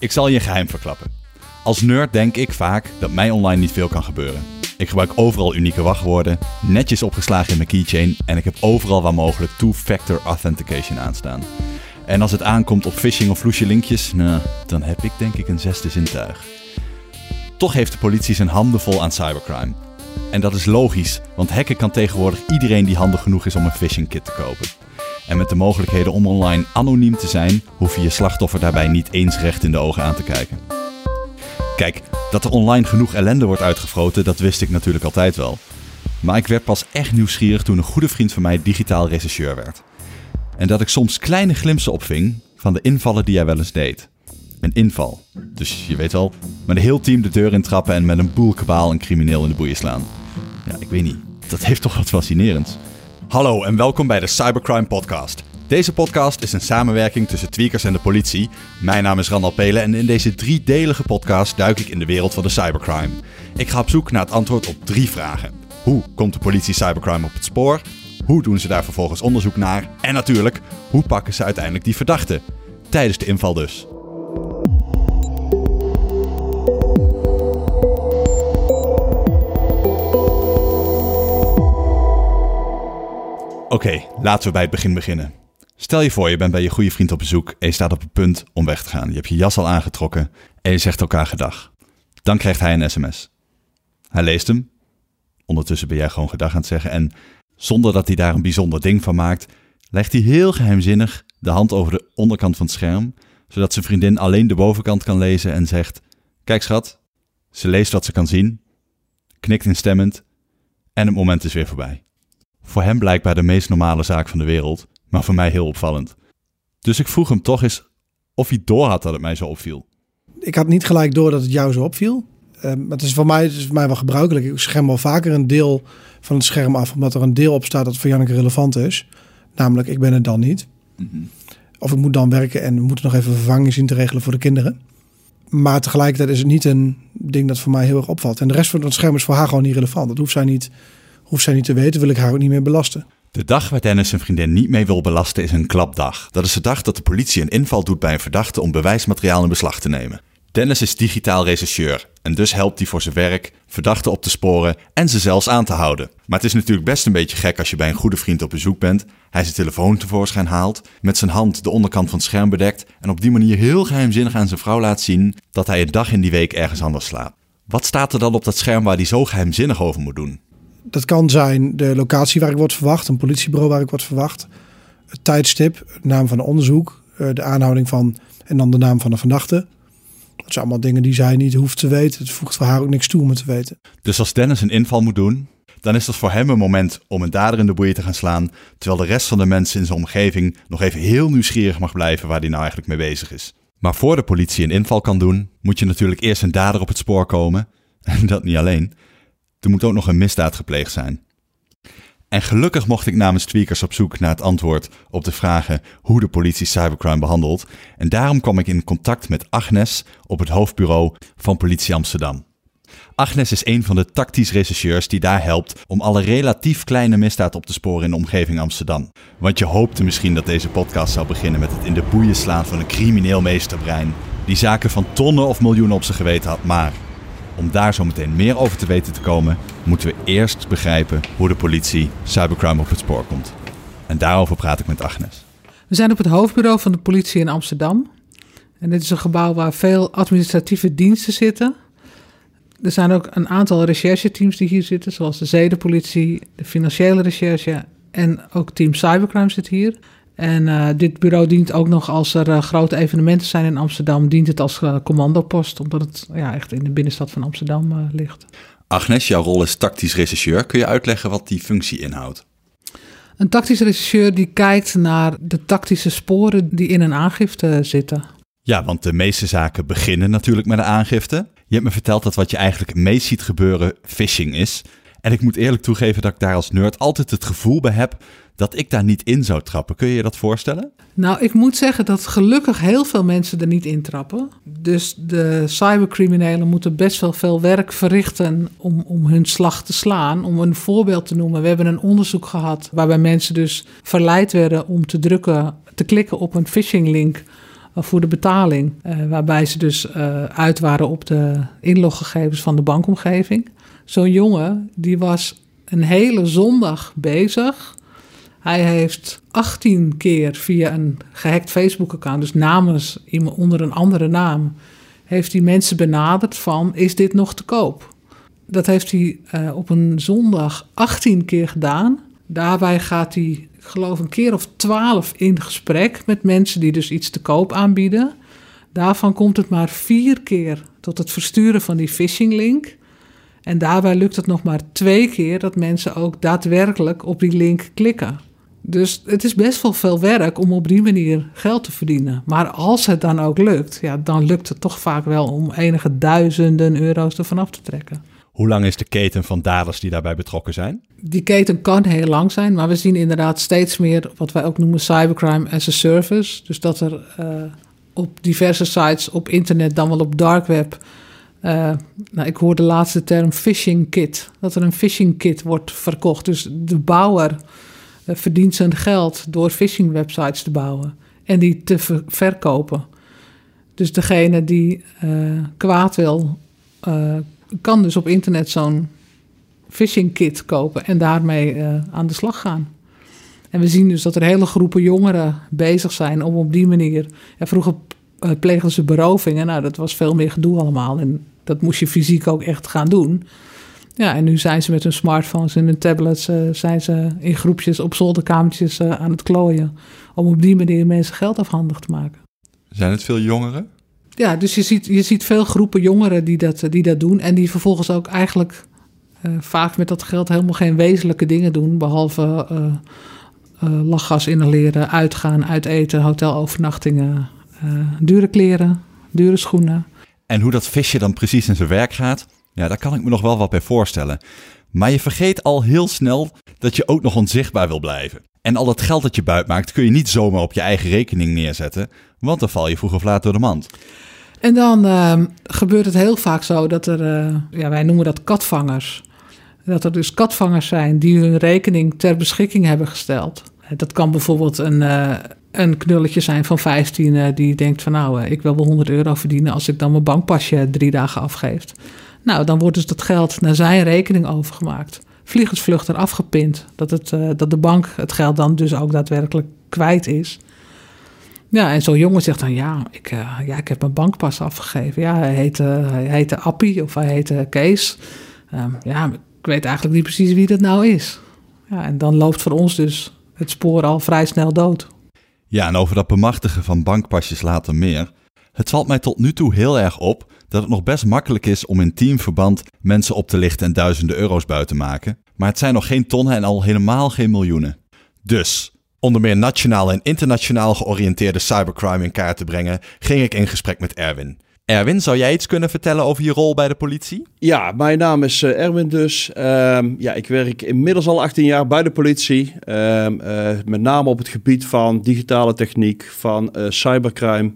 Ik zal je een geheim verklappen. Als nerd denk ik vaak dat mij online niet veel kan gebeuren. Ik gebruik overal unieke wachtwoorden, netjes opgeslagen in mijn keychain en ik heb overal waar mogelijk two-factor authentication aanstaan. En als het aankomt op phishing of vloesje linkjes, nou, dan heb ik denk ik een zesde zintuig. Toch heeft de politie zijn handen vol aan cybercrime. En dat is logisch, want hacken kan tegenwoordig iedereen die handig genoeg is om een phishing kit te kopen. En met de mogelijkheden om online anoniem te zijn, hoef je je slachtoffer daarbij niet eens recht in de ogen aan te kijken. Kijk, dat er online genoeg ellende wordt uitgefroten, dat wist ik natuurlijk altijd wel. Maar ik werd pas echt nieuwsgierig toen een goede vriend van mij digitaal rechercheur werd. En dat ik soms kleine glimsen opving van de invallen die hij wel eens deed. Een inval. Dus je weet wel, met een heel team de deur intrappen en met een boel kabaal een crimineel in de boeien slaan. Ja, ik weet niet. Dat heeft toch wat fascinerends. Hallo en welkom bij de Cybercrime Podcast. Deze podcast is een samenwerking tussen Tweakers en de politie. Mijn naam is Randal Pelen en in deze driedelige podcast duik ik in de wereld van de cybercrime. Ik ga op zoek naar het antwoord op drie vragen. Hoe komt de politie cybercrime op het spoor? Hoe doen ze daar vervolgens onderzoek naar? En natuurlijk, hoe pakken ze uiteindelijk die verdachten? Tijdens de inval dus. Oké, laten we bij het begin beginnen. Stel je voor, je bent bij je goede vriend op bezoek en je staat op het punt om weg te gaan. Je hebt je jas al aangetrokken en je zegt elkaar gedag. Dan krijgt hij een sms. Hij leest hem. Ondertussen ben jij gewoon gedag aan het zeggen en zonder dat hij daar een bijzonder ding van maakt, legt hij heel geheimzinnig de hand over de onderkant van het scherm, zodat zijn vriendin alleen de bovenkant kan lezen en zegt: Kijk schat, ze leest wat ze kan zien, knikt instemmend en het moment is weer voorbij. Voor hem blijkbaar de meest normale zaak van de wereld, maar voor mij heel opvallend. Dus ik vroeg hem toch eens of hij door had dat het mij zo opviel. Ik had niet gelijk door dat het jou zo opviel. Uh, maar het is voor mij, het is voor mij wel gebruikelijk. Ik scherm wel vaker een deel van het scherm af, omdat er een deel op staat dat voor Janneke relevant is. Namelijk, ik ben het dan niet. Of ik moet dan werken en we moeten nog even vervanging zien te regelen voor de kinderen. Maar tegelijkertijd is het niet een ding dat voor mij heel erg opvalt. En de rest van het scherm is voor haar gewoon niet relevant. Dat hoeft zij niet, hoeft zij niet te weten, wil ik haar ook niet meer belasten. De dag waar Dennis zijn vriendin niet mee wil belasten is een klapdag. Dat is de dag dat de politie een inval doet bij een verdachte om bewijsmateriaal in beslag te nemen. Dennis is digitaal rechercheur en dus helpt hij voor zijn werk verdachten op te sporen en ze zelfs aan te houden. Maar het is natuurlijk best een beetje gek als je bij een goede vriend op bezoek bent, hij zijn telefoon tevoorschijn haalt, met zijn hand de onderkant van het scherm bedekt en op die manier heel geheimzinnig aan zijn vrouw laat zien dat hij een dag in die week ergens anders slaapt. Wat staat er dan op dat scherm waar hij zo geheimzinnig over moet doen? Dat kan zijn de locatie waar ik word verwacht, een politiebureau waar ik word verwacht, het tijdstip, naam van de onderzoek, eh, de aanhouding van en dan de naam van de verdachte. Dat zijn allemaal dingen die zij niet hoeft te weten. Het voegt voor haar ook niks toe om het te weten. Dus als Dennis een inval moet doen, dan is dat voor hem een moment om een dader in de boeien te gaan slaan, terwijl de rest van de mensen in zijn omgeving nog even heel nieuwsgierig mag blijven waar hij nou eigenlijk mee bezig is. Maar voor de politie een inval kan doen, moet je natuurlijk eerst een dader op het spoor komen. En dat niet alleen. Er moet ook nog een misdaad gepleegd zijn. En gelukkig mocht ik namens Tweakers op zoek naar het antwoord op de vragen hoe de politie cybercrime behandelt. En daarom kwam ik in contact met Agnes op het hoofdbureau van Politie Amsterdam. Agnes is een van de tactisch rechercheurs die daar helpt om alle relatief kleine misdaad op te sporen in de omgeving Amsterdam. Want je hoopte misschien dat deze podcast zou beginnen met het in de boeien slaan van een crimineel meesterbrein die zaken van tonnen of miljoenen op zijn geweten had, maar om daar zo meteen meer over te weten te komen, moeten we eerst begrijpen hoe de politie cybercrime op het spoor komt. En daarover praat ik met Agnes. We zijn op het hoofdbureau van de politie in Amsterdam. En dit is een gebouw waar veel administratieve diensten zitten. Er zijn ook een aantal rechercheteams die hier zitten, zoals de zedenpolitie, de financiële recherche en ook team cybercrime zit hier. En uh, dit bureau dient ook nog als er uh, grote evenementen zijn in Amsterdam, dient het als uh, commandopost, omdat het ja, echt in de binnenstad van Amsterdam ligt. Agnes, jouw rol is tactisch rechercheur. Kun je uitleggen wat die functie inhoudt? Een tactisch rechercheur die kijkt naar de tactische sporen die in een aangifte zitten. Ja, want de meeste zaken beginnen natuurlijk met een aangifte. Je hebt me verteld dat wat je eigenlijk meest ziet gebeuren phishing is. En ik moet eerlijk toegeven dat ik daar als nerd altijd het gevoel bij heb dat ik daar niet in zou trappen. Kun je je dat voorstellen? Nou, ik moet zeggen dat gelukkig heel veel mensen er niet in trappen. Dus de cybercriminelen moeten best wel veel werk verrichten om, om hun slag te slaan. Om een voorbeeld te noemen, we hebben een onderzoek gehad waarbij mensen dus verleid werden om te drukken, te klikken op een phishing link voor de betaling. waarbij ze dus uit waren op de inloggegevens van de bankomgeving. Zo'n jongen die was een hele zondag bezig. Hij heeft 18 keer via een gehackt Facebook-account, dus namens iemand onder een andere naam, heeft hij mensen benaderd van: is dit nog te koop? Dat heeft hij uh, op een zondag 18 keer gedaan. Daarbij gaat hij, ik geloof, een keer of 12 in gesprek met mensen die dus iets te koop aanbieden. Daarvan komt het maar vier keer tot het versturen van die phishing link. En daarbij lukt het nog maar twee keer dat mensen ook daadwerkelijk op die link klikken. Dus het is best wel veel werk om op die manier geld te verdienen. Maar als het dan ook lukt, ja, dan lukt het toch vaak wel om enige duizenden euro's ervan af te trekken. Hoe lang is de keten van daders die daarbij betrokken zijn? Die keten kan heel lang zijn, maar we zien inderdaad steeds meer wat wij ook noemen cybercrime as a service. Dus dat er uh, op diverse sites op internet, dan wel op dark web, uh, nou, ik hoor de laatste term phishing kit. Dat er een phishing kit wordt verkocht. Dus de bouwer verdient zijn geld door phishing websites te bouwen en die te ver verkopen. Dus degene die uh, kwaad wil, kan dus op internet zo'n phishing kit kopen en daarmee aan de slag gaan. En we zien dus dat er hele groepen jongeren bezig zijn om op die manier. Ja, vroeger plegen ze berovingen. Nou, dat was veel meer gedoe allemaal. En dat moest je fysiek ook echt gaan doen. Ja, en nu zijn ze met hun smartphones en hun tablets... Uh, zijn ze in groepjes op zolderkamertjes uh, aan het klooien... om op die manier mensen geld afhandig te maken. Zijn het veel jongeren? Ja, dus je ziet, je ziet veel groepen jongeren die dat, die dat doen... en die vervolgens ook eigenlijk uh, vaak met dat geld helemaal geen wezenlijke dingen doen... behalve lachgas inhaleren, uitgaan, uiteten, hotelovernachtingen... dure kleren, dure schoenen... En hoe dat visje dan precies in zijn werk gaat, ja, daar kan ik me nog wel wat bij voorstellen. Maar je vergeet al heel snel dat je ook nog onzichtbaar wil blijven. En al dat geld dat je buit maakt kun je niet zomaar op je eigen rekening neerzetten, want dan val je vroeg of laat door de mand. En dan uh, gebeurt het heel vaak zo dat er, uh, ja, wij noemen dat katvangers. Dat er dus katvangers zijn die hun rekening ter beschikking hebben gesteld. Dat kan bijvoorbeeld een, uh, een knulletje zijn van 15 uh, die denkt van nou, ik wil wel 100 euro verdienen als ik dan mijn bankpasje drie dagen afgeef. Nou, dan wordt dus dat geld naar zijn rekening overgemaakt. Vliegensvlucht eraf gepind. Dat, het, uh, dat de bank het geld dan dus ook daadwerkelijk kwijt is. Ja, en zo'n jongen zegt dan, ja ik, ja, ik heb mijn bankpas afgegeven. Ja, hij heette, hij heette Appie of hij heette Kees. Um, ja, ik weet eigenlijk niet precies wie dat nou is. Ja, en dan loopt voor ons dus het spoor al vrij snel dood. Ja, en over dat bemachtigen van bankpasjes later meer. Het valt mij tot nu toe heel erg op dat het nog best makkelijk is om in teamverband mensen op te lichten en duizenden euro's buiten te maken. Maar het zijn nog geen tonnen en al helemaal geen miljoenen. Dus, om de meer nationaal en internationaal georiënteerde cybercrime in kaart te brengen, ging ik in gesprek met Erwin. Erwin, zou jij iets kunnen vertellen over je rol bij de politie? Ja, mijn naam is uh, Erwin dus. Um, ja, ik werk inmiddels al 18 jaar bij de politie. Um, uh, met name op het gebied van digitale techniek, van uh, cybercrime.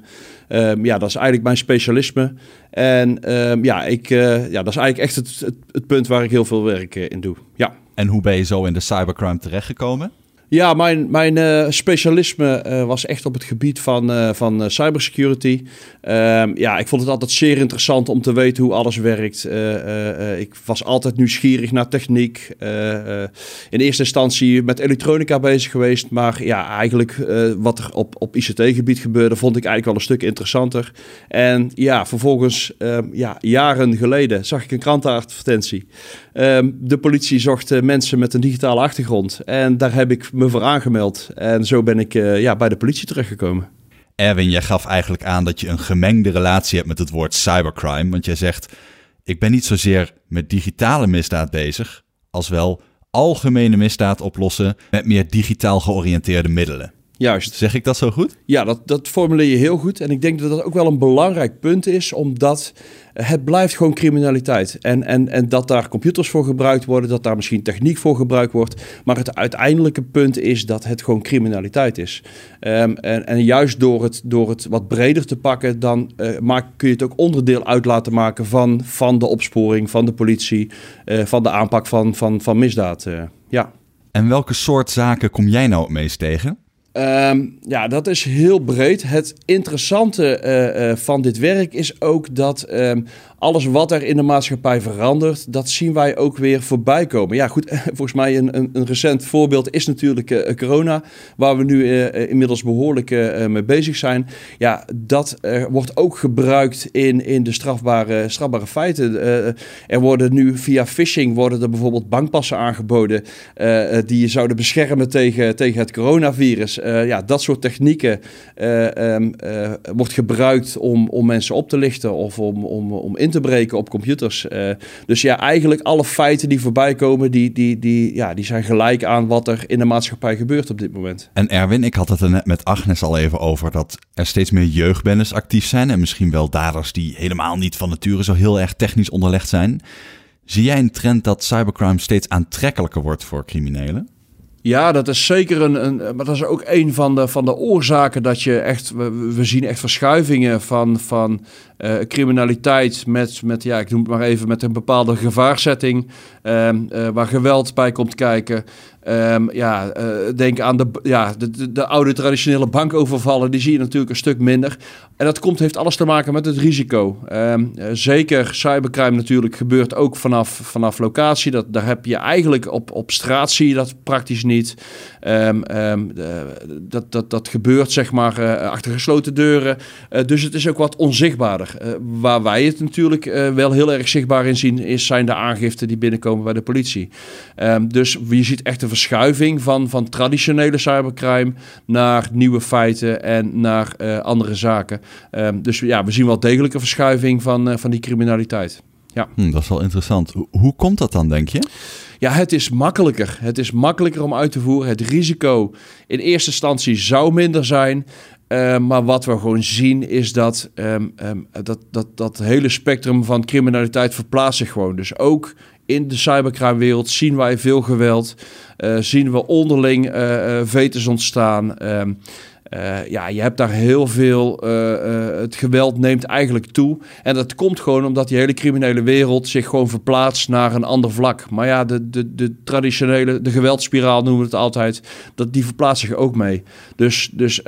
Um, ja, dat is eigenlijk mijn specialisme. En ja, ik, ja, dat is eigenlijk echt het, het, punt waar ik heel veel werk in doe. Ja. En hoe ben je zo in de cybercrime terechtgekomen? Ja, mijn, mijn uh, specialisme uh, was echt op het gebied van, uh, van cybersecurity. Ehm, ja, ik vond het altijd zeer interessant om te weten hoe alles werkt. ik was altijd nieuwsgierig naar techniek. in eerste instantie met elektronica bezig geweest. Maar ja, eigenlijk wat er op, op ICT-gebied gebeurde, vond ik eigenlijk wel een stuk interessanter. En ja, vervolgens, ehm, ja, jaren geleden, zag ik een krantenadvertentie. Um, de politie zocht mensen met een digitale achtergrond. En daar heb ik me voor aangemeld. En zo ben ik uh, ja, bij de politie terechtgekomen. Erwin, jij gaf eigenlijk aan dat je een gemengde relatie hebt met het woord cybercrime. Want jij zegt, ik ben niet zozeer met digitale misdaad bezig, als wel algemene misdaad oplossen met meer digitaal georiënteerde middelen. Juist. Zeg ik dat zo goed? Ja, dat, dat formuleer je heel goed. En ik denk dat dat ook wel een belangrijk punt is, omdat het blijft gewoon criminaliteit. En, en, en dat daar computers voor gebruikt worden, dat daar misschien techniek voor gebruikt wordt. Maar het uiteindelijke punt is dat het gewoon criminaliteit is. Um, en, en juist door het, door het wat breder te pakken, dan uh, maak, kun je het ook onderdeel uit laten maken van, van de opsporing, van de politie, uh, van de aanpak van, van, van misdaad. Uh, ja. En welke soort zaken kom jij nou het meest tegen? Ehm, ja, dat is heel breed. Het interessante eh, eh, van dit werk is ook dat ehm, alles wat er in de maatschappij verandert, dat zien wij ook weer voorbij komen. Ja, goed, volgens mij een, een, een recent voorbeeld is natuurlijk uh, corona, waar we nu inmiddels behoorlijk mee bezig zijn. Ja, dat wordt ook gebruikt in, in de strafbare, strafbare feiten. er worden nu via phishing worden er bijvoorbeeld bankpassen aangeboden die je zouden beschermen tegen, tegen het coronavirus. Uh, ja, dat soort technieken uh, uh, wordt gebruikt om, om mensen op te lichten of om, om, om in te breken op computers. dus ja, eigenlijk alle feiten die voorbij komen, die, die, die, ja, die zijn gelijk aan wat er in de maatschappij gebeurt op dit moment. En Erwin, ik had het er net met Agnes al even over dat er steeds meer jeugdbendes actief zijn en misschien wel daders die helemaal niet van nature zo heel erg technisch onderlegd zijn. Zie jij een trend dat cybercrime steeds aantrekkelijker wordt voor criminelen? Ja, dat is zeker een, een. Maar dat is ook een van de, van de oorzaken dat je echt. We, we zien echt verschuivingen van, van uh, criminaliteit met, met, ja, ik noem het maar even, met een bepaalde gevaarzetting. Um, uh, waar geweld bij komt kijken. Um, ja, uh, denk aan de, ja, de, de, de, oude traditionele bankovervallen. Die zie je natuurlijk een stuk minder. En dat komt, heeft alles te maken met het risico. Um, zeker cybercrime natuurlijk gebeurt ook vanaf, vanaf locatie. Dat, daar heb je eigenlijk op, op straat zie je dat praktisch niet. dat, dat, dat gebeurt zeg maar achter gesloten deuren. dus het is ook wat onzichtbaarder. Waar wij het natuurlijk wel heel erg zichtbaar in zien, is, zijn de aangiften die binnenkomen bij de politie. Um, dus je ziet echt een verschuiving van, van traditionele cybercrime naar nieuwe feiten en naar uh, andere zaken. Um, dus ja, we zien wel degelijk een verschuiving van, van die criminaliteit. Ja. Hm, dat is wel interessant. Hoe komt dat dan, denk je? Ja, het is makkelijker. Het is makkelijker om uit te voeren. Het risico in eerste instantie zou minder zijn. Uh, maar wat we gewoon zien is dat, um, um, dat, dat dat hele spectrum van criminaliteit verplaatst zich gewoon. Dus ook in de cybercrime-wereld zien wij veel geweld. Uh, zien we onderling uh, vetes ontstaan. Um, uh, ja, je hebt daar heel veel. Uh, uh, het geweld neemt eigenlijk toe. En dat komt gewoon omdat die hele criminele wereld zich gewoon verplaatst naar een ander vlak. Maar ja, de, de, de traditionele, de geweldspiraal noemen we het altijd, dat, die verplaatst zich ook mee. Dus, dus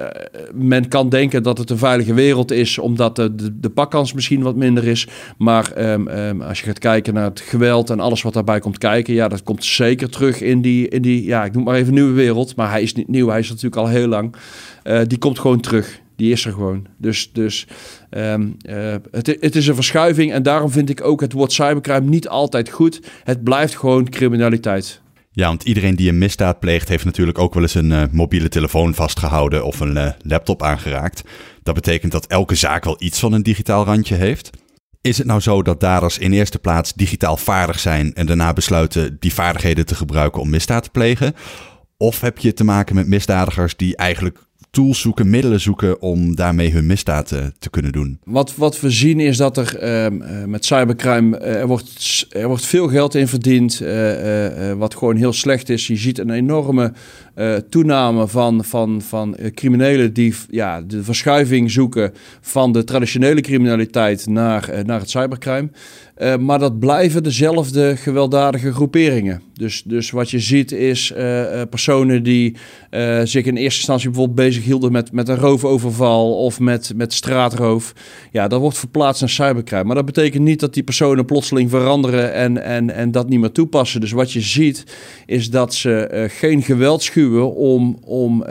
men kan denken dat het een veilige wereld is, omdat de, de, de pakkans misschien wat minder is. Maar um, um, als je gaat kijken naar het geweld en alles wat daarbij komt kijken, ja, dat komt zeker terug in die, in die ja, ik noem maar even nieuwe wereld. Maar hij is niet nieuw, hij is natuurlijk al heel lang. Uh, die komt gewoon terug. Die is er gewoon. Dus, dus um, uh, het, het, is een verschuiving. En daarom vind ik ook het woord cybercrime niet altijd goed. Het blijft gewoon criminaliteit. Ja, want iedereen die een misdaad pleegt, heeft natuurlijk ook wel eens een uh, mobiele telefoon vastgehouden of een laptop aangeraakt. Dat betekent dat elke zaak wel iets van een digitaal randje heeft. Is het nou zo dat daders in eerste plaats digitaal vaardig zijn en daarna besluiten die vaardigheden te gebruiken om misdaad te plegen? Of heb je te maken met misdadigers die eigenlijk tools zoeken, middelen zoeken om daarmee hun misdaad te kunnen doen. Wat, wat we zien is dat er uh, met cybercrime, uh, er, wordt, er wordt veel geld in verdiend, wat gewoon heel slecht is. Je ziet een enorme toename van, van, van criminelen die ja, de verschuiving zoeken van de traditionele criminaliteit naar, naar het cybercrime. Maar dat blijven dezelfde gewelddadige groeperingen. Dus, dus wat je ziet is personen die zich in eerste instantie bijvoorbeeld bezig hielden met, met een roofoverval of met, met straatroof. Ja, dat wordt verplaatst naar cybercrime. Maar dat betekent niet dat die personen plotseling veranderen en, en, en dat niet meer toepassen. Dus wat je ziet is dat ze geen geweld schuwen om, om,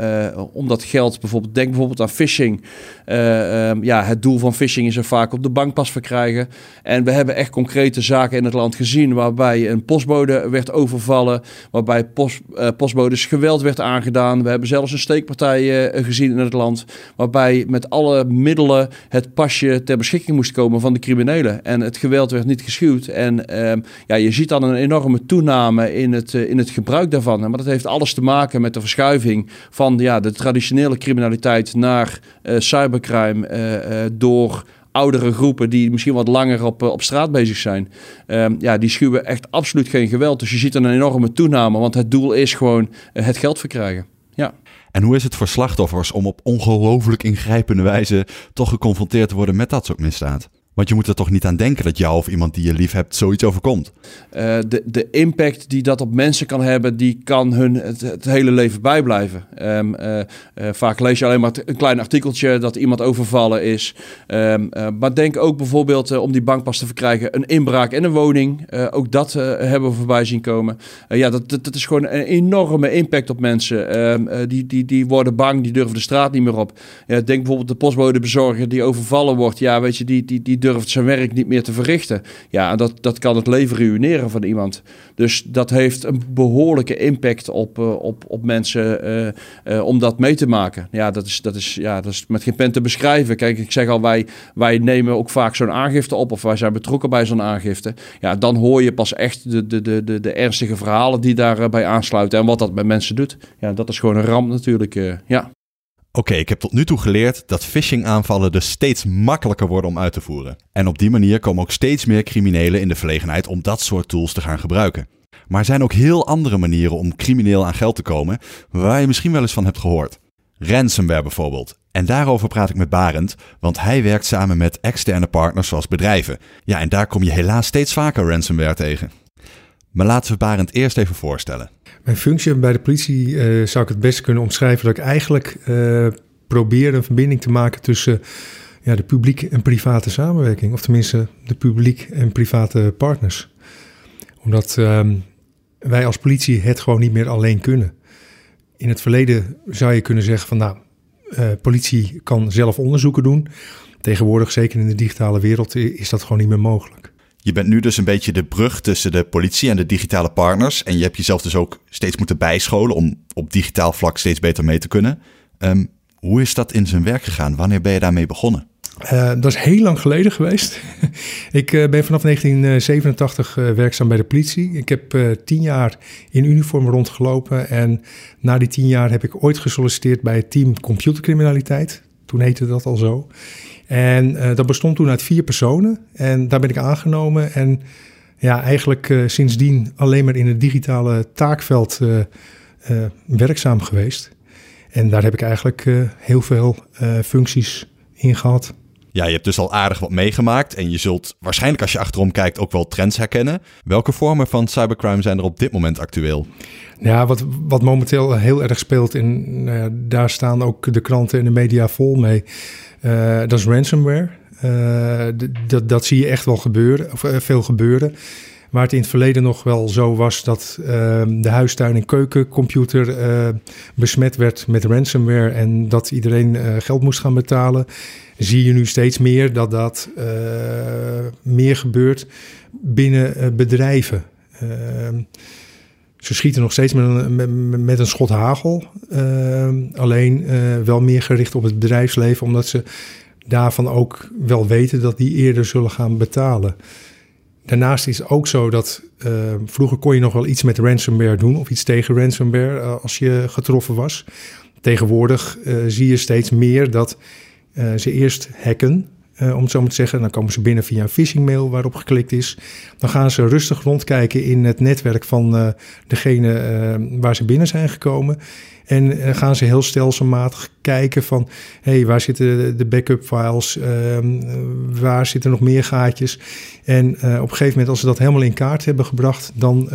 om dat geld bijvoorbeeld, denk bijvoorbeeld aan phishing. Um, ja, het doel van phishing is er vaak op de bankpas verkrijgen. En we hebben echt concrete zaken in het land gezien waarbij een postbode werd overvallen, waarbij post, uh, postbodes geweld werd aangedaan. We hebben zelfs een steekpartij gezien in het land waarbij met alle middelen het pasje ter beschikking moest komen van de criminelen. En het geweld werd niet geschuwd. En uh, ja, je ziet dan een enorme toename in het, in het gebruik daarvan. Maar dat heeft alles te maken met de verschuiving van ja, de traditionele criminaliteit naar cybercrime door oudere groepen die misschien wat langer op, eh, op straat bezig zijn. Um, ja, die schuwen echt absoluut geen geweld. Dus je ziet een enorme toename, want het doel is gewoon uh, het geld verkrijgen. Ja. En hoe is het voor slachtoffers om op ongelooflijk ingrijpende wijze toch geconfronteerd te worden met dat soort misdaad? Want je moet er toch niet aan denken dat jou of iemand die je lief hebt zoiets overkomt. Uh, de, de impact die dat op mensen kan hebben, die kan hun het, hele leven bijblijven. Um, uh, uh, vaak lees je alleen maar een klein artikeltje dat iemand overvallen is. Um, maar denk ook bijvoorbeeld om die bankpas te verkrijgen, een inbraak in een woning. ook dat hebben we voorbij zien komen. ja, dat, dat, is gewoon een enorme impact op mensen. Um, die, die, die worden bang, die durven de straat niet meer op. Denk bijvoorbeeld de postbodebezorger die overvallen wordt. Ja, weet je, die, die, die durft zijn werk niet meer te verrichten. Ja, dat, dat kan het leven ruïneren van iemand. Dus dat heeft een behoorlijke impact op, uh, op, op mensen uh, uh, om dat mee te maken. Ja dat, is, dat, is, ja, dat is met geen pen te beschrijven. Kijk, ik zeg al, wij, wij nemen ook vaak zo'n aangifte op of wij zijn betrokken bij zo'n aangifte. Ja, dan hoor je pas echt de, de, de, de, de ernstige verhalen die daarbij aansluiten en wat dat met mensen doet. Ja, dat is gewoon een ramp natuurlijk. ja. Oké, ik heb tot nu toe geleerd dat phishing-aanvallen dus steeds makkelijker worden om uit te voeren. En op die manier komen ook steeds meer criminelen in de verlegenheid om dat soort tools te gaan gebruiken. Maar er zijn ook heel andere manieren om crimineel aan geld te komen, waar je misschien wel eens van hebt gehoord. Ransomware bijvoorbeeld. En daarover praat ik met Barend, want hij werkt samen met externe partners zoals bedrijven. Ja, en daar kom je helaas steeds vaker ransomware tegen. Maar laten we Barend eerst even voorstellen. Mijn functie bij de politie uh, zou ik het best kunnen omschrijven dat ik eigenlijk uh, probeer een verbinding te maken tussen ja, de publiek en private samenwerking. Of tenminste de publiek en private partners. Omdat um, wij als politie het gewoon niet meer alleen kunnen. In het verleden zou je kunnen zeggen van nou, uh, politie kan zelf onderzoeken doen. Tegenwoordig, zeker in de digitale wereld, is dat gewoon niet meer mogelijk. Je bent nu dus een beetje de brug tussen de politie en de digitale partners. En je hebt jezelf dus ook steeds moeten bijscholen om op digitaal vlak steeds beter mee te kunnen. Um, hoe is dat in zijn werk gegaan? Wanneer ben je daarmee begonnen? Uh, dat is heel lang geleden geweest. ik uh, ben vanaf 1987 uh, werkzaam bij de politie. Ik heb tien jaar in uniform rondgelopen. En na die tien jaar heb ik ooit gesolliciteerd bij het team computercriminaliteit. Toen heette dat al zo. En uh, dat bestond toen uit vier personen. En daar ben ik aangenomen. En ja, eigenlijk uh, sindsdien alleen maar in het digitale taakveld uh, werkzaam geweest. En daar heb ik eigenlijk heel veel functies in gehad. Ja, je hebt dus al aardig wat meegemaakt en je zult waarschijnlijk als je achterom kijkt ook wel trends herkennen. Welke vormen van cybercrime zijn er op dit moment actueel? Ja, wat, wat momenteel heel erg speelt, en daar staan ook de kranten en de media vol mee, uh, dat is ransomware. Uh, dat, dat zie je echt wel gebeuren, of, veel gebeuren. Waar het in het verleden nog wel zo was dat ehm, de huistuin- en keukencomputer besmet werd met ransomware en dat iedereen geld moest gaan betalen, zie je nu steeds meer dat dat meer gebeurt binnen bedrijven. Ehm, ze schieten nog steeds met een, met, met een schot hagel. Uh, alleen uh, wel meer gericht op het bedrijfsleven, omdat ze daarvan ook wel weten dat die eerder zullen gaan betalen. Daarnaast is het ook zo dat uh, vroeger kon je nog wel iets met ransomware doen of iets tegen ransomware uh, als je getroffen was. Tegenwoordig uh, zie je steeds meer dat ze eerst hacken om het zo maar te zeggen. Dan komen ze binnen via een phishing mail waarop geklikt is. Dan gaan ze rustig rondkijken in het netwerk van uh, degene uh, waar ze binnen zijn gekomen. En gaan ze heel stelselmatig kijken van... hey, waar zitten de backup files? Ehm, waar zitten nog meer gaatjes? En op een gegeven moment, als ze dat helemaal in kaart hebben gebracht... dan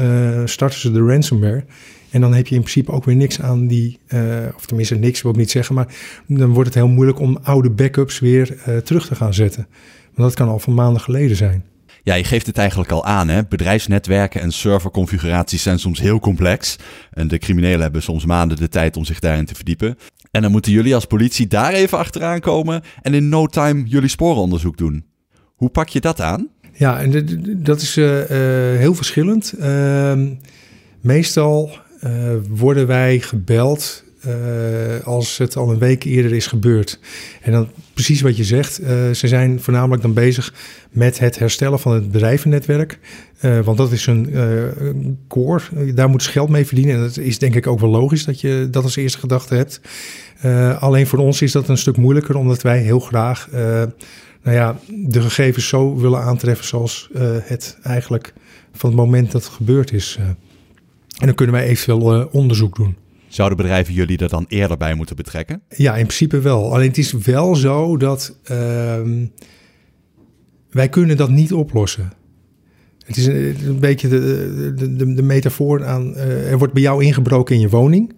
starten ze de ransomware... En dan heb je in principe ook weer niks aan die, uh, of tenminste niks wil ik niet zeggen, maar dan wordt het heel moeilijk om oude backups weer uh, terug te gaan zetten. Want dat kan al van maanden geleden zijn. Ja, je geeft het eigenlijk al aan. Hè? Bedrijfsnetwerken en serverconfiguraties zijn soms heel complex. En de criminelen hebben soms maanden de tijd om zich daarin te verdiepen. En dan moeten jullie als politie daar even achteraan komen en in no time jullie sporenonderzoek doen. Hoe pak je dat aan? Ja, en dat is uh, heel verschillend. Ehm, meestal uh, worden wij gebeld uh, als het al een week eerder is gebeurd. En dan precies wat je zegt, uh, ze zijn voornamelijk dan bezig met het herstellen van het bedrijvennetwerk. want dat is een core, daar moeten ze geld mee verdienen. En dat is denk ik ook wel logisch dat je dat als eerste gedachte hebt. alleen voor ons is dat een stuk moeilijker, omdat wij heel graag nou ja, de gegevens zo willen aantreffen zoals het eigenlijk van het moment dat het gebeurd is. En dan kunnen wij eventueel uh, onderzoek doen. Zouden bedrijven jullie er dan eerder bij moeten betrekken? Ja, in principe wel. Alleen het is wel zo dat uh, wij kunnen dat niet oplossen. Het is een, een beetje de, de, de, metafoor aan, uh, er wordt bij jou ingebroken in je woning.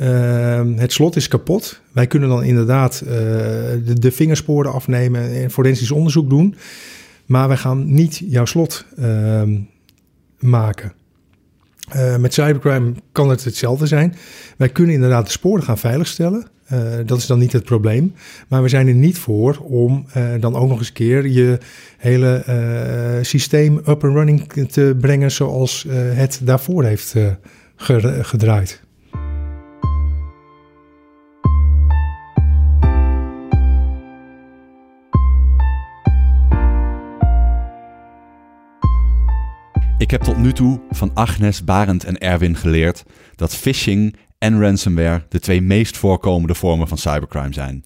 Uh, het slot is kapot. Wij kunnen dan inderdaad uh, de, de, vingersporen afnemen en forensisch onderzoek doen. Maar wij gaan niet jouw slot ehm, maken. Uh, met cybercrime kan het hetzelfde zijn. Wij kunnen inderdaad de sporen gaan veiligstellen. Uh, dat is dan niet het probleem. Maar we zijn er niet voor om uh, dan ook nog eens een keer je hele systeem up and running te brengen zoals het daarvoor heeft gedraaid. Ik heb tot nu toe van Agnes, Barend en Erwin geleerd dat phishing en ransomware de twee meest voorkomende vormen van cybercrime zijn.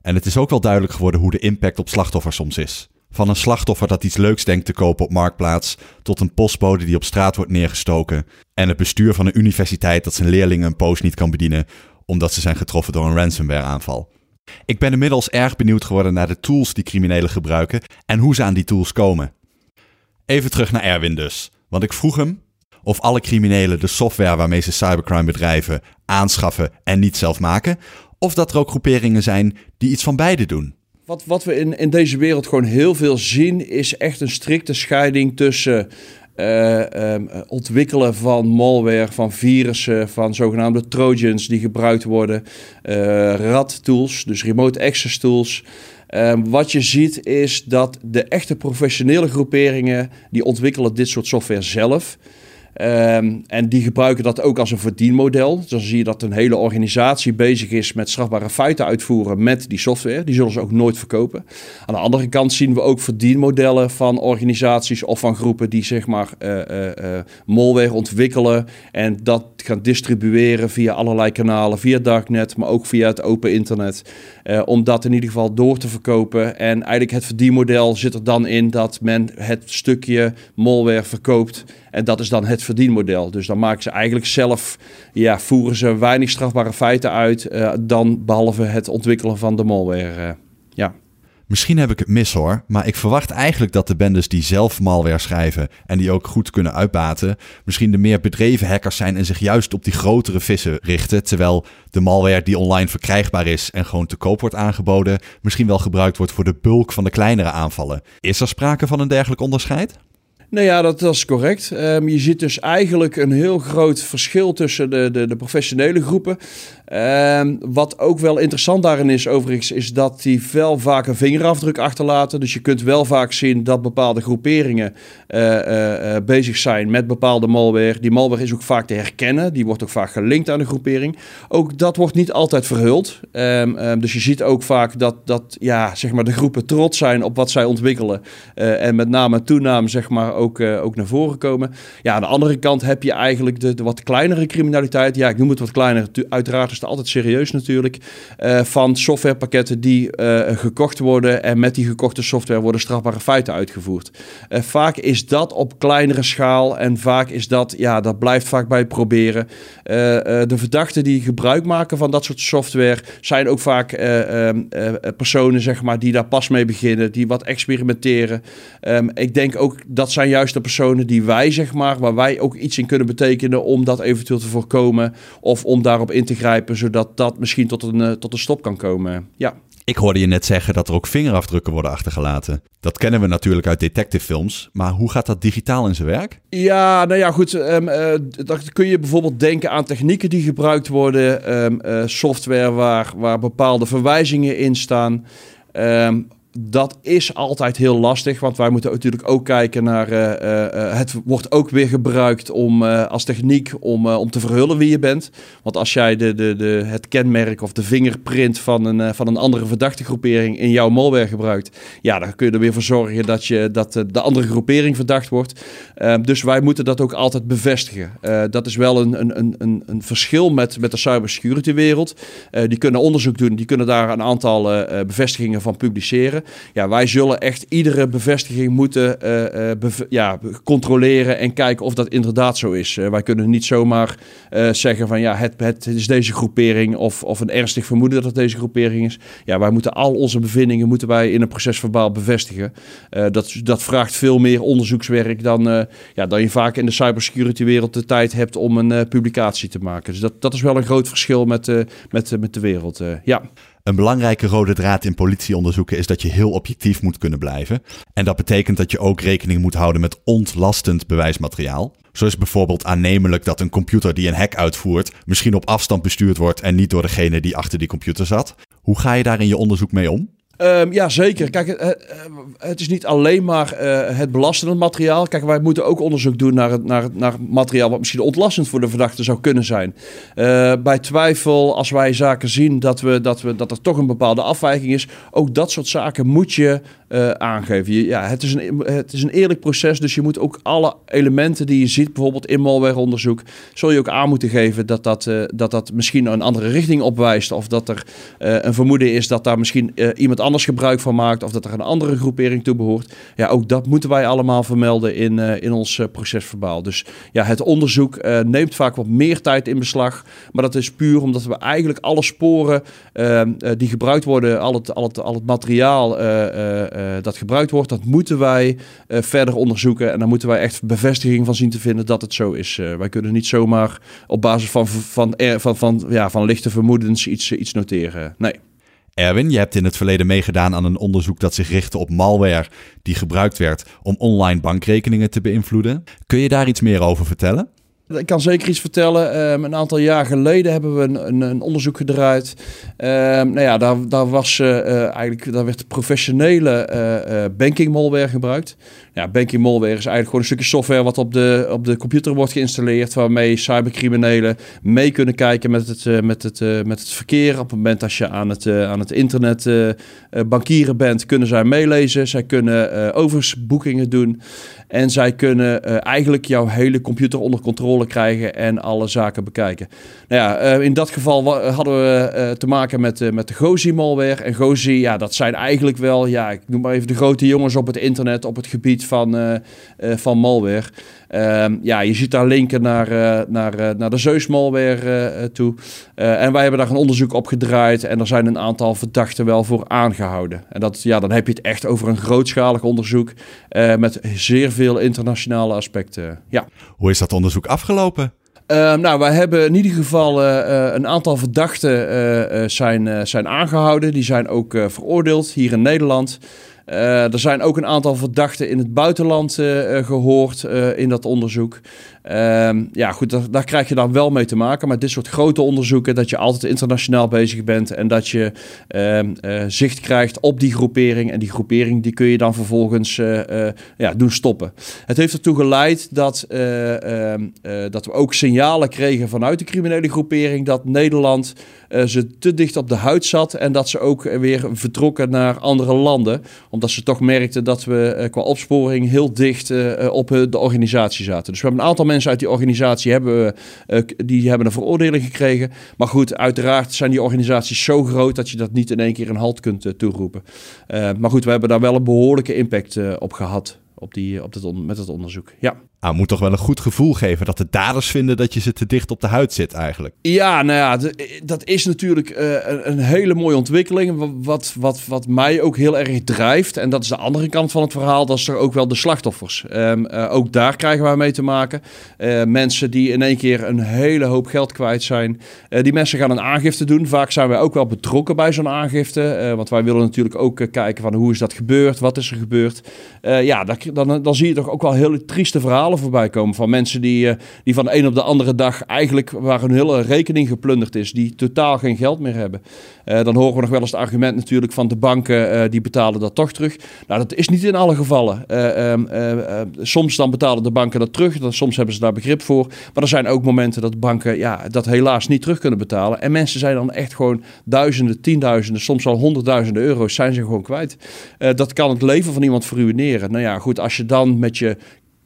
En het is ook wel duidelijk geworden hoe de impact op slachtoffers soms is. Van een slachtoffer dat iets leuks denkt te kopen op marktplaats, tot een postbode die op straat wordt neergestoken, en het bestuur van een universiteit dat zijn leerlingen een post niet kan bedienen omdat ze zijn getroffen door een ransomware aanval. Ik ben inmiddels erg benieuwd geworden naar de tools die criminelen gebruiken en hoe ze aan die tools komen. Even terug naar Erwin dus. Want ik vroeg hem of alle criminelen de software waarmee ze cybercrime bedrijven aanschaffen en niet zelf maken. Of dat er ook groeperingen zijn die iets van beide doen. Wat, wat we in, in deze wereld gewoon heel veel zien, is echt een strikte scheiding tussen uh, ontwikkelen van malware, van virussen, van zogenaamde trojans die gebruikt worden, uh, RAT tools, dus remote access tools. Um, wat je ziet is dat de echte professionele groeperingen, die ontwikkelen dit soort software zelf. Um, en die gebruiken dat ook als een verdienmodel. Dus dan zie je dat een hele organisatie bezig is met strafbare feiten uitvoeren met die software. Die zullen ze ook nooit verkopen. Aan de andere kant zien we ook verdienmodellen van organisaties of van groepen die zeg maar uh, uh, uh, malware ontwikkelen en dat gaan distribueren via allerlei kanalen, via darknet, maar ook via het open internet. om dat in ieder geval door te verkopen. En eigenlijk het verdienmodel zit er dan in dat men het stukje malware verkoopt. En dat is dan het verdienmodel. Dus dan maken ze eigenlijk zelf, ja, voeren ze weinig strafbare feiten uit, uh, dan behalve het ontwikkelen van de malware. Uh, ja. Misschien heb ik het mis hoor, maar ik verwacht eigenlijk dat de bendes die zelf malware schrijven en die ook goed kunnen uitbaten, misschien de meer bedreven hackers zijn en zich juist op die grotere vissen richten, terwijl de malware die online verkrijgbaar is en gewoon te koop wordt aangeboden, misschien wel gebruikt wordt voor de bulk van de kleinere aanvallen. Is er sprake van een dergelijk onderscheid? Nou ja, dat, is correct. Um, je ziet dus eigenlijk een heel groot verschil tussen de, de, de professionele groepen. Um, wat ook wel interessant daarin is, overigens, is dat die wel vaak een vingerafdruk achterlaten. Dus je kunt wel vaak zien dat bepaalde groeperingen uh, uh, uh, bezig zijn met bepaalde malware. Die malware is ook vaak te herkennen. Die wordt ook vaak gelinkt aan de groepering. Ook dat wordt niet altijd verhuld. Um, dus je ziet ook vaak dat, dat ja, zeg maar de groepen trots zijn op wat zij ontwikkelen. en met name en toename zeg maar, ook, ook naar voren komen. Ja, aan de andere kant heb je eigenlijk de, de wat kleinere criminaliteit. Ja, ik noem het wat kleiner. Uiteraard is altijd serieus natuurlijk. Uh, van softwarepakketten die uh, gekocht worden en met die gekochte software worden strafbare feiten uitgevoerd. Uh, vaak is dat op kleinere schaal en vaak is dat, ja, dat blijft vaak bij proberen. de verdachten die gebruik maken van dat soort software zijn ook vaak ehm, personen, zeg maar, die daar pas mee beginnen, die wat experimenteren. Um, ik denk ook dat zijn juist de personen die wij, zeg maar, waar wij ook iets in kunnen betekenen om dat eventueel te voorkomen of om daarop in te grijpen zodat dat misschien tot een, tot een stop kan komen. Ja. Ik hoorde je net zeggen dat er ook vingerafdrukken worden achtergelaten. Dat kennen we natuurlijk uit detectivefilms, maar hoe gaat dat digitaal in zijn werk? Ja, nou ja, goed. Dan kun je bijvoorbeeld denken aan technieken die gebruikt worden, software waar, waar bepaalde verwijzingen in staan. Um, dat is altijd heel lastig, want wij moeten natuurlijk ook kijken naar. Uh, uh, het wordt ook weer gebruikt om, als techniek om, om te verhullen wie je bent. Want als jij de, de, de, het kenmerk of de vingerprint van een, van een andere verdachte groepering in jouw malware gebruikt, ja, dan kun je er weer voor zorgen dat, je, dat de andere groepering verdacht wordt. dus wij moeten dat ook altijd bevestigen. dat is wel een, een, een, een verschil met, met de cybersecurity wereld. die kunnen onderzoek doen, die kunnen daar een aantal bevestigingen van publiceren. Ja, wij zullen echt iedere bevestiging moeten ja, controleren en kijken of dat inderdaad zo is. wij kunnen niet zomaar zeggen van ja, het, het is deze groepering of, of een ernstig vermoeden dat het deze groepering is. Ja, wij moeten al onze bevindingen moeten wij in een procesverbaal bevestigen. dat, dat vraagt veel meer onderzoekswerk dan, ja, dan je vaak in de cybersecurity wereld de tijd hebt om een publicatie te maken. Dus dat, dat is wel een groot verschil met, met, met de wereld. ja. Een belangrijke rode draad in politieonderzoeken is dat je heel objectief moet kunnen blijven. En dat betekent dat je ook rekening moet houden met ontlastend bewijsmateriaal. Zo is bijvoorbeeld aannemelijk dat een computer die een hack uitvoert misschien op afstand bestuurd wordt en niet door degene die achter die computer zat. Hoe ga je daar in je onderzoek mee om? Um, ja, zeker. Kijk, het, is niet alleen maar uh, het belastende materiaal. Kijk, wij moeten ook onderzoek doen naar, het, naar, naar materiaal wat misschien ontlastend voor de verdachte zou kunnen zijn. Uh, bij twijfel, als wij zaken zien dat, we, dat, we, dat er toch een bepaalde afwijking is, ook dat soort zaken moet je uh, aangeven. Je, ja, het, is een, het is een eerlijk proces, dus je moet ook alle elementen die je ziet, bijvoorbeeld in malwareonderzoek, zul je ook aan moeten geven dat dat, dat, dat misschien een andere richting opwijst. Of dat er een vermoeden is dat daar misschien iemand anders gebruik van maakt. Of dat er een andere groepering toe behoort. Ja, ook dat moeten wij allemaal vermelden in, in ons procesverbaal. Dus ja, het onderzoek neemt vaak wat meer tijd in beslag. Maar dat is puur omdat we eigenlijk alle sporen die gebruikt worden, al het, al het, al het materiaal dat gebruikt wordt, dat moeten wij verder onderzoeken. En daar moeten wij echt bevestiging van zien te vinden dat het zo is. Wij kunnen niet zomaar op basis van, van, van, van, ja, van lichte vermoedens iets, iets noteren. Nee. Erwin, je hebt in het verleden meegedaan aan een onderzoek dat zich richtte op malware die gebruikt werd om online bankrekeningen te beïnvloeden. Kun je daar iets meer over vertellen? Ik kan zeker iets vertellen. Um, een aantal jaar geleden hebben we een, een, onderzoek gedraaid. Um, nou ja, daar, daar, was, uh, eigenlijk, daar werd professionele uh, banking malware gebruikt. Ja, banking malware is eigenlijk gewoon een stukje software wat op de, op de computer wordt geïnstalleerd. Waarmee cybercriminelen mee kunnen kijken met het, met het, met het verkeer. Op het moment dat je aan het, aan het internet bankieren bent, kunnen zij meelezen. Zij kunnen oversboekingen doen. En zij kunnen eigenlijk jouw hele computer onder controle krijgen en alle zaken bekijken. Nou ja, eh, in dat geval hadden we eh, te maken met, met de Gozi-malware. En Gozi, ja, dat zijn eigenlijk wel, ja, ik noem maar even de grote jongens op het internet op het gebied van, van malware. Ehm, ja, je ziet daar linken naar, naar, naar de Zeus-malware toe. en wij hebben daar een onderzoek op gedraaid en er zijn een aantal verdachten wel voor aangehouden. En dat, ja, dan heb je het echt over een grootschalig onderzoek met zeer veel internationale aspecten. Ja. Hoe is dat onderzoek afgelopen? Uh, nou, wij hebben in ieder geval uh, een aantal verdachten zijn, zijn aangehouden. Die zijn ook veroordeeld hier in Nederland. Uh, er zijn ook een aantal verdachten in het buitenland uh, gehoord uh, in dat onderzoek. Ehm, ja, goed, daar, daar, krijg je dan wel mee te maken. Maar dit soort grote onderzoeken, dat je altijd internationaal bezig bent en dat je ehm, zicht krijgt op die groepering. En die groepering die kun je dan vervolgens ja, doen stoppen. Het heeft ertoe geleid dat, ehm, dat we ook signalen kregen vanuit de criminele groepering dat Nederland ze te dicht op de huid zat en dat ze ook weer vertrokken naar andere landen omdat ze toch merkten dat we uh, qua opsporing heel dicht uh, op de organisatie zaten. Dus we hebben een aantal mensen uit die organisatie hebben, die hebben een veroordeling gekregen. Maar goed, uiteraard zijn die organisaties zo groot dat je dat niet in één keer een halt kunt toeroepen. maar goed, we hebben daar wel een behoorlijke impact op gehad op die, op het met het onderzoek. Ja. Nou, moet toch wel een goed gevoel geven dat de daders vinden dat je ze te dicht op de huid zit eigenlijk. Ja, nou ja, dat is natuurlijk uh, een, hele mooie ontwikkeling. Wat, wat, wat mij ook heel erg drijft, en dat is de andere kant van het verhaal, dat is er ook wel de slachtoffers. Um, uh, ook daar krijgen wij mee te maken. Uh, mensen die in één keer een hele hoop geld kwijt zijn. die mensen gaan een aangifte doen. Vaak zijn wij ook wel betrokken bij zo'n aangifte. want wij willen natuurlijk ook kijken van hoe is dat gebeurd, wat is er gebeurd. ja, dan, dan zie je toch ook wel hele trieste verhalen voorbij komen van mensen die, uh, die van de een op de andere dag eigenlijk waar hun hele rekening geplunderd is, die totaal geen geld meer hebben. Uh, dan horen we nog wel eens het argument natuurlijk van de banken, uh, die betalen dat toch terug. Nou, dat is niet in alle gevallen. Ehm, soms dan betalen de banken dat terug, dan, soms hebben ze daar begrip voor. Maar er zijn ook momenten dat banken ja, dat helaas niet terug kunnen betalen. En mensen zijn dan echt gewoon duizenden, tienduizenden, soms wel honderdduizenden euro's zijn ze gewoon kwijt. dat kan het leven van iemand verruineren. Nou ja, goed, als je dan met je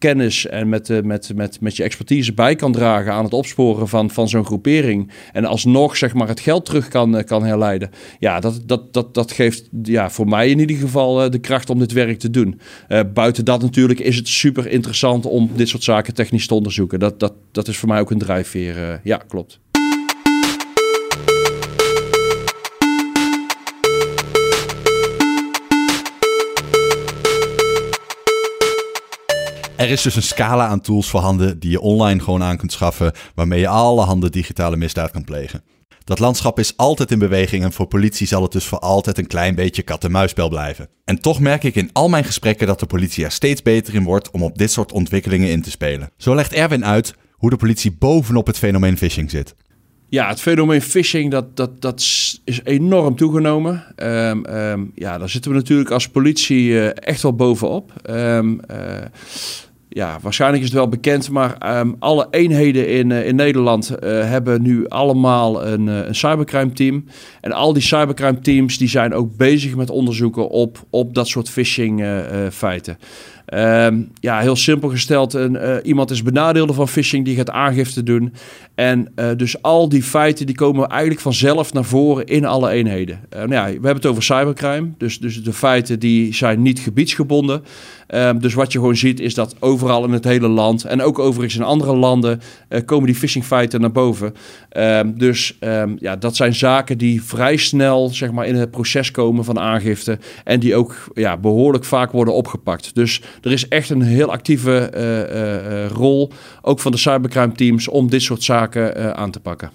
kennis en met, uh, met, met, met je expertise bij kan dragen aan het opsporen van, van zo'n groepering. En alsnog zeg maar, het geld terug kan, kan herleiden. Ja, dat, dat, dat, dat geeft ja, voor mij in ieder geval de kracht om dit werk te doen. buiten dat natuurlijk is het super interessant om dit soort zaken technisch te onderzoeken. Dat, dat, dat is voor mij ook een drijfveer. ja, klopt. Er is dus een scala aan tools voorhanden die je online gewoon aan kunt schaffen, waarmee je alle handen digitale misdaad kan plegen. Dat landschap is altijd in beweging en voor politie zal het dus voor altijd een klein beetje kat-en-muisspel blijven. En toch merk ik in al mijn gesprekken dat de politie er steeds beter in wordt om op dit soort ontwikkelingen in te spelen. Zo legt Erwin uit hoe de politie bovenop het fenomeen phishing zit. Ja, het fenomeen phishing dat, dat, dat is enorm toegenomen. Um, um, ja, daar zitten we natuurlijk als politie uh, echt wel bovenop. Um, ja, waarschijnlijk is het wel bekend, maar um, alle eenheden in, uh, in Nederland uh, hebben nu allemaal een, uh, een cybercrime team. En al die cybercrime teams die zijn ook bezig met onderzoeken op, op dat soort phishing feiten. Um, ja, heel simpel gesteld, een, uh, iemand is benadeelde van phishing, die gaat aangifte doen. En uh, dus al die feiten die komen eigenlijk vanzelf naar voren in alle eenheden. Uh, nou ja, we hebben het over cybercrime, dus, dus de feiten die zijn niet gebiedsgebonden. Um, dus wat je gewoon ziet is dat overal in het hele land en ook overigens in andere landen komen die phishingfeiten naar boven. Um, dus ja, dat zijn zaken die vrij snel zeg maar, in het proces komen van aangifte en die ook ja, behoorlijk vaak worden opgepakt. Dus er is echt een heel actieve uh, uh, rol, ook van de cybercrime teams, om dit soort zaken aan te pakken.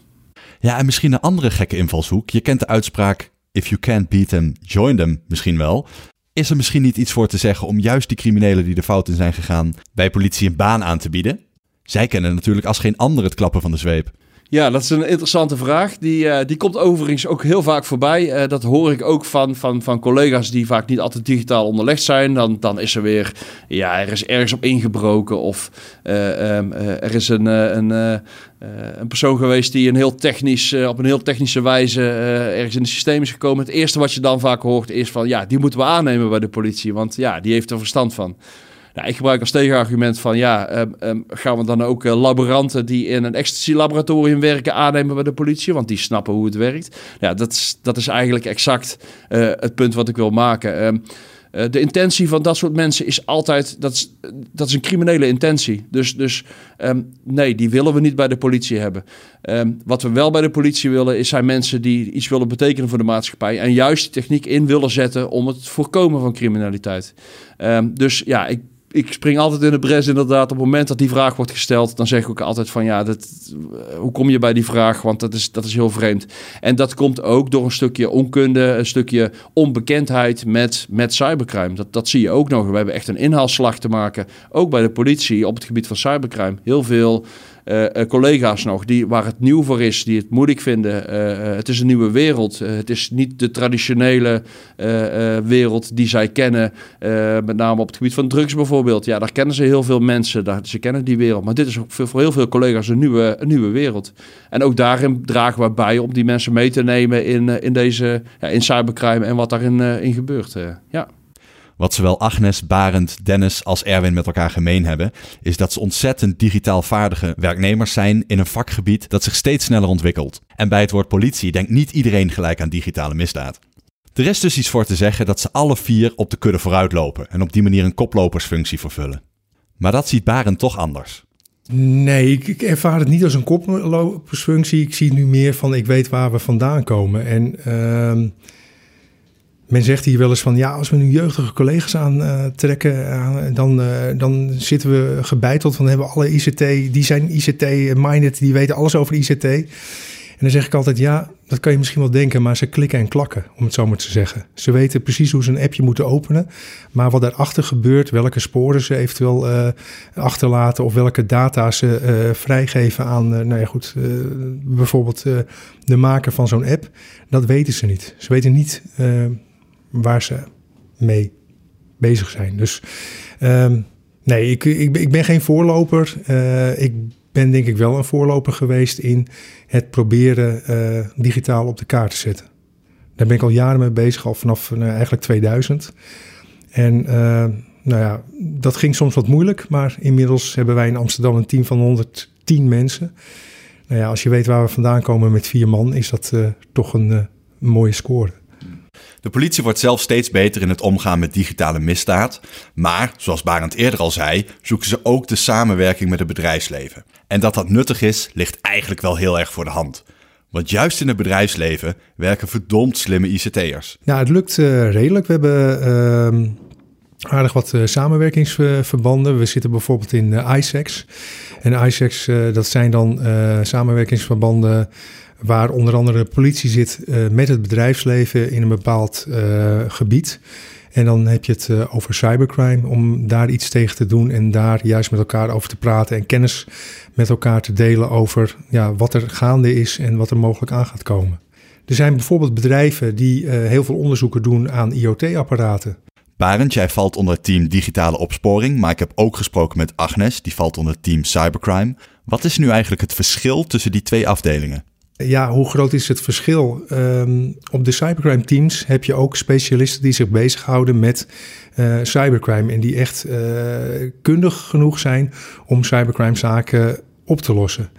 Ja, en misschien een andere gekke invalshoek. Je kent de uitspraak: If you can't beat them, join them misschien wel. Is er misschien niet iets voor te zeggen om juist die criminelen die de fout in zijn gegaan bij politie een baan aan te bieden? Zij kennen natuurlijk als geen ander het klappen van de zweep. Ja, dat is een interessante vraag. Die, uh, die komt overigens ook heel vaak voorbij. Uh, dat hoor ik ook van, van, van collega's die vaak niet altijd digitaal onderlegd zijn. Dan, dan is er weer, ja, er is ergens op ingebroken. Of uh, um, er is een, een, een persoon geweest die een heel technisch, op een heel technische wijze ergens in het systeem is gekomen. Het eerste wat je dan vaak hoort is van, ja, die moeten we aannemen bij de politie. Want ja, die heeft er verstand van. Nou, ik gebruik als tegenargument van ja, um, um, gaan we dan ook uh, laboranten die in een ecstasy-laboratorium werken aannemen bij de politie, want die snappen hoe het werkt. Ja, dat is, dat is eigenlijk exact uh, het punt wat ik wil maken. Um, uh, de intentie van dat soort mensen is altijd, dat is, dat is een criminele intentie. Dus, dus nee, die willen we niet bij de politie hebben. Wat we wel bij de politie willen, is zijn mensen die iets willen betekenen voor de maatschappij. En juist die techniek in willen zetten om het voorkomen van criminaliteit. Dus ja, ik ik spring altijd in de bres inderdaad. Op het moment dat die vraag wordt gesteld, dan zeg ik ook altijd van ja, dat, hoe kom je bij die vraag? Want dat is, dat is heel vreemd. En dat komt ook door een stukje onkunde, een stukje onbekendheid met, met cybercrime. Dat, dat zie je ook nog. We hebben echt een inhaalslag te maken, ook bij de politie op het gebied van cybercrime. Heel veel collega's nog die, waar het nieuw voor is, die het moeilijk vinden. Uh, het is een nieuwe wereld. het is niet de traditionele wereld die zij kennen. met name op het gebied van drugs bijvoorbeeld. Ja, daar kennen ze heel veel mensen. Daar, ze kennen die wereld. Maar dit is voor, voor heel veel collega's een nieuwe, een nieuwe wereld. En ook daarin dragen we bij om die mensen mee te nemen in, in deze ja, in cybercrime en wat daarin in gebeurt. ja. Wat zowel Agnes, Barend, Dennis als Erwin met elkaar gemeen hebben, is dat ze ontzettend digitaal vaardige werknemers zijn in een vakgebied dat zich steeds sneller ontwikkelt. En bij het woord politie denkt niet iedereen gelijk aan digitale misdaad. Er is dus iets voor te zeggen dat ze alle vier op de kudde vooruit lopen en op die manier een koplopersfunctie vervullen. Maar dat ziet Barend toch anders. Nee, ik, ervaar het niet als een koplopersfunctie. Ik zie nu meer van ik weet waar we vandaan komen. En uh, men zegt hier wel eens van ja, als we nu jeugdige collega's aantrekken, uh, dan, uh, dan zitten we gebeiteld van hebben alle ICT, die zijn ICT-minded, die weten alles over ICT. En dan zeg ik altijd ja, dat kan je misschien wel denken, maar ze klikken en klakken, om het zo maar te zeggen. Ze weten precies hoe ze een appje moeten openen, maar wat daarachter gebeurt, welke sporen ze eventueel achterlaten of welke data ze vrijgeven aan, nou ja goed, bijvoorbeeld de maker van zo'n app, dat weten ze niet. Ze weten niet waar ze mee bezig zijn. Dus um, nee, ik, ik, ik, ben geen voorloper. Uh, ik ben denk ik wel een voorloper geweest in het proberen uh, digitaal op de kaart te zetten. Daar ben ik al jaren mee bezig, al vanaf uh, eigenlijk 2000. En nou ja, dat ging soms wat moeilijk, maar inmiddels hebben wij in Amsterdam een team van 110 mensen. Nou ja, als je weet waar we vandaan komen met vier man, is dat toch een mooie score. De politie wordt zelf steeds beter in het omgaan met digitale misdaad. Maar, zoals Barend eerder al zei, zoeken ze ook de samenwerking met het bedrijfsleven. En dat dat nuttig is, ligt eigenlijk wel heel erg voor de hand. Want juist in het bedrijfsleven werken verdomd slimme ICT'ers. Ja, het lukt uh, redelijk. We hebben uh, aardig wat uh, samenwerkingsverbanden. We zitten bijvoorbeeld in uh, ISEX. En ISEX, dat zijn dan samenwerkingsverbanden waar onder andere de politie zit met het bedrijfsleven in een bepaald gebied. En dan heb je het uh, over cybercrime, om daar iets tegen te doen en daar juist met elkaar over te praten en kennis met elkaar te delen over ja, wat er gaande is en wat er mogelijk aan gaat komen. Er zijn bijvoorbeeld bedrijven die heel veel onderzoeken doen aan IoT-apparaten. Barend, jij valt onder het team digitale opsporing, maar ik heb ook gesproken met Agnes, die valt onder het team cybercrime. Wat is nu eigenlijk het verschil tussen die twee afdelingen? Ja, hoe groot is het verschil? Um, op de cybercrime teams heb je ook specialisten die zich bezighouden met uh, cybercrime en die echt uh, kundig genoeg zijn om cybercrime zaken op te lossen.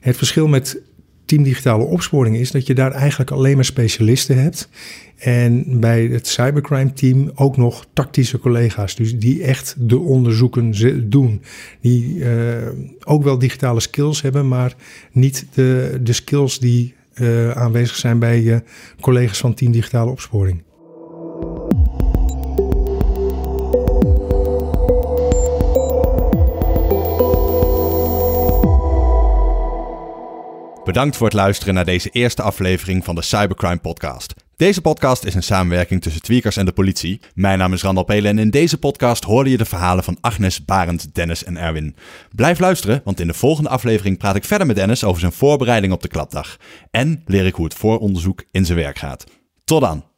Het verschil met team digitale opsporing is dat je daar eigenlijk alleen maar specialisten hebt. En bij het cybercrime team ook nog tactische collega's. Dus die echt de onderzoeken doen. Die uh, ook wel digitale skills hebben, maar niet de, de skills die uh, aanwezig zijn bij uh, collega's van team digitale opsporing. Bedankt voor het luisteren naar deze eerste aflevering van de Cybercrime Podcast. Deze podcast is een samenwerking tussen Tweakers en de politie. Mijn naam is Randal Pelen en in deze podcast hoorde je de verhalen van Agnes, Barend, Dennis en Erwin. Blijf luisteren, want in de volgende aflevering praat ik verder met Dennis over zijn voorbereiding op de klapdag. En leer ik hoe het vooronderzoek in zijn werk gaat. Tot dan!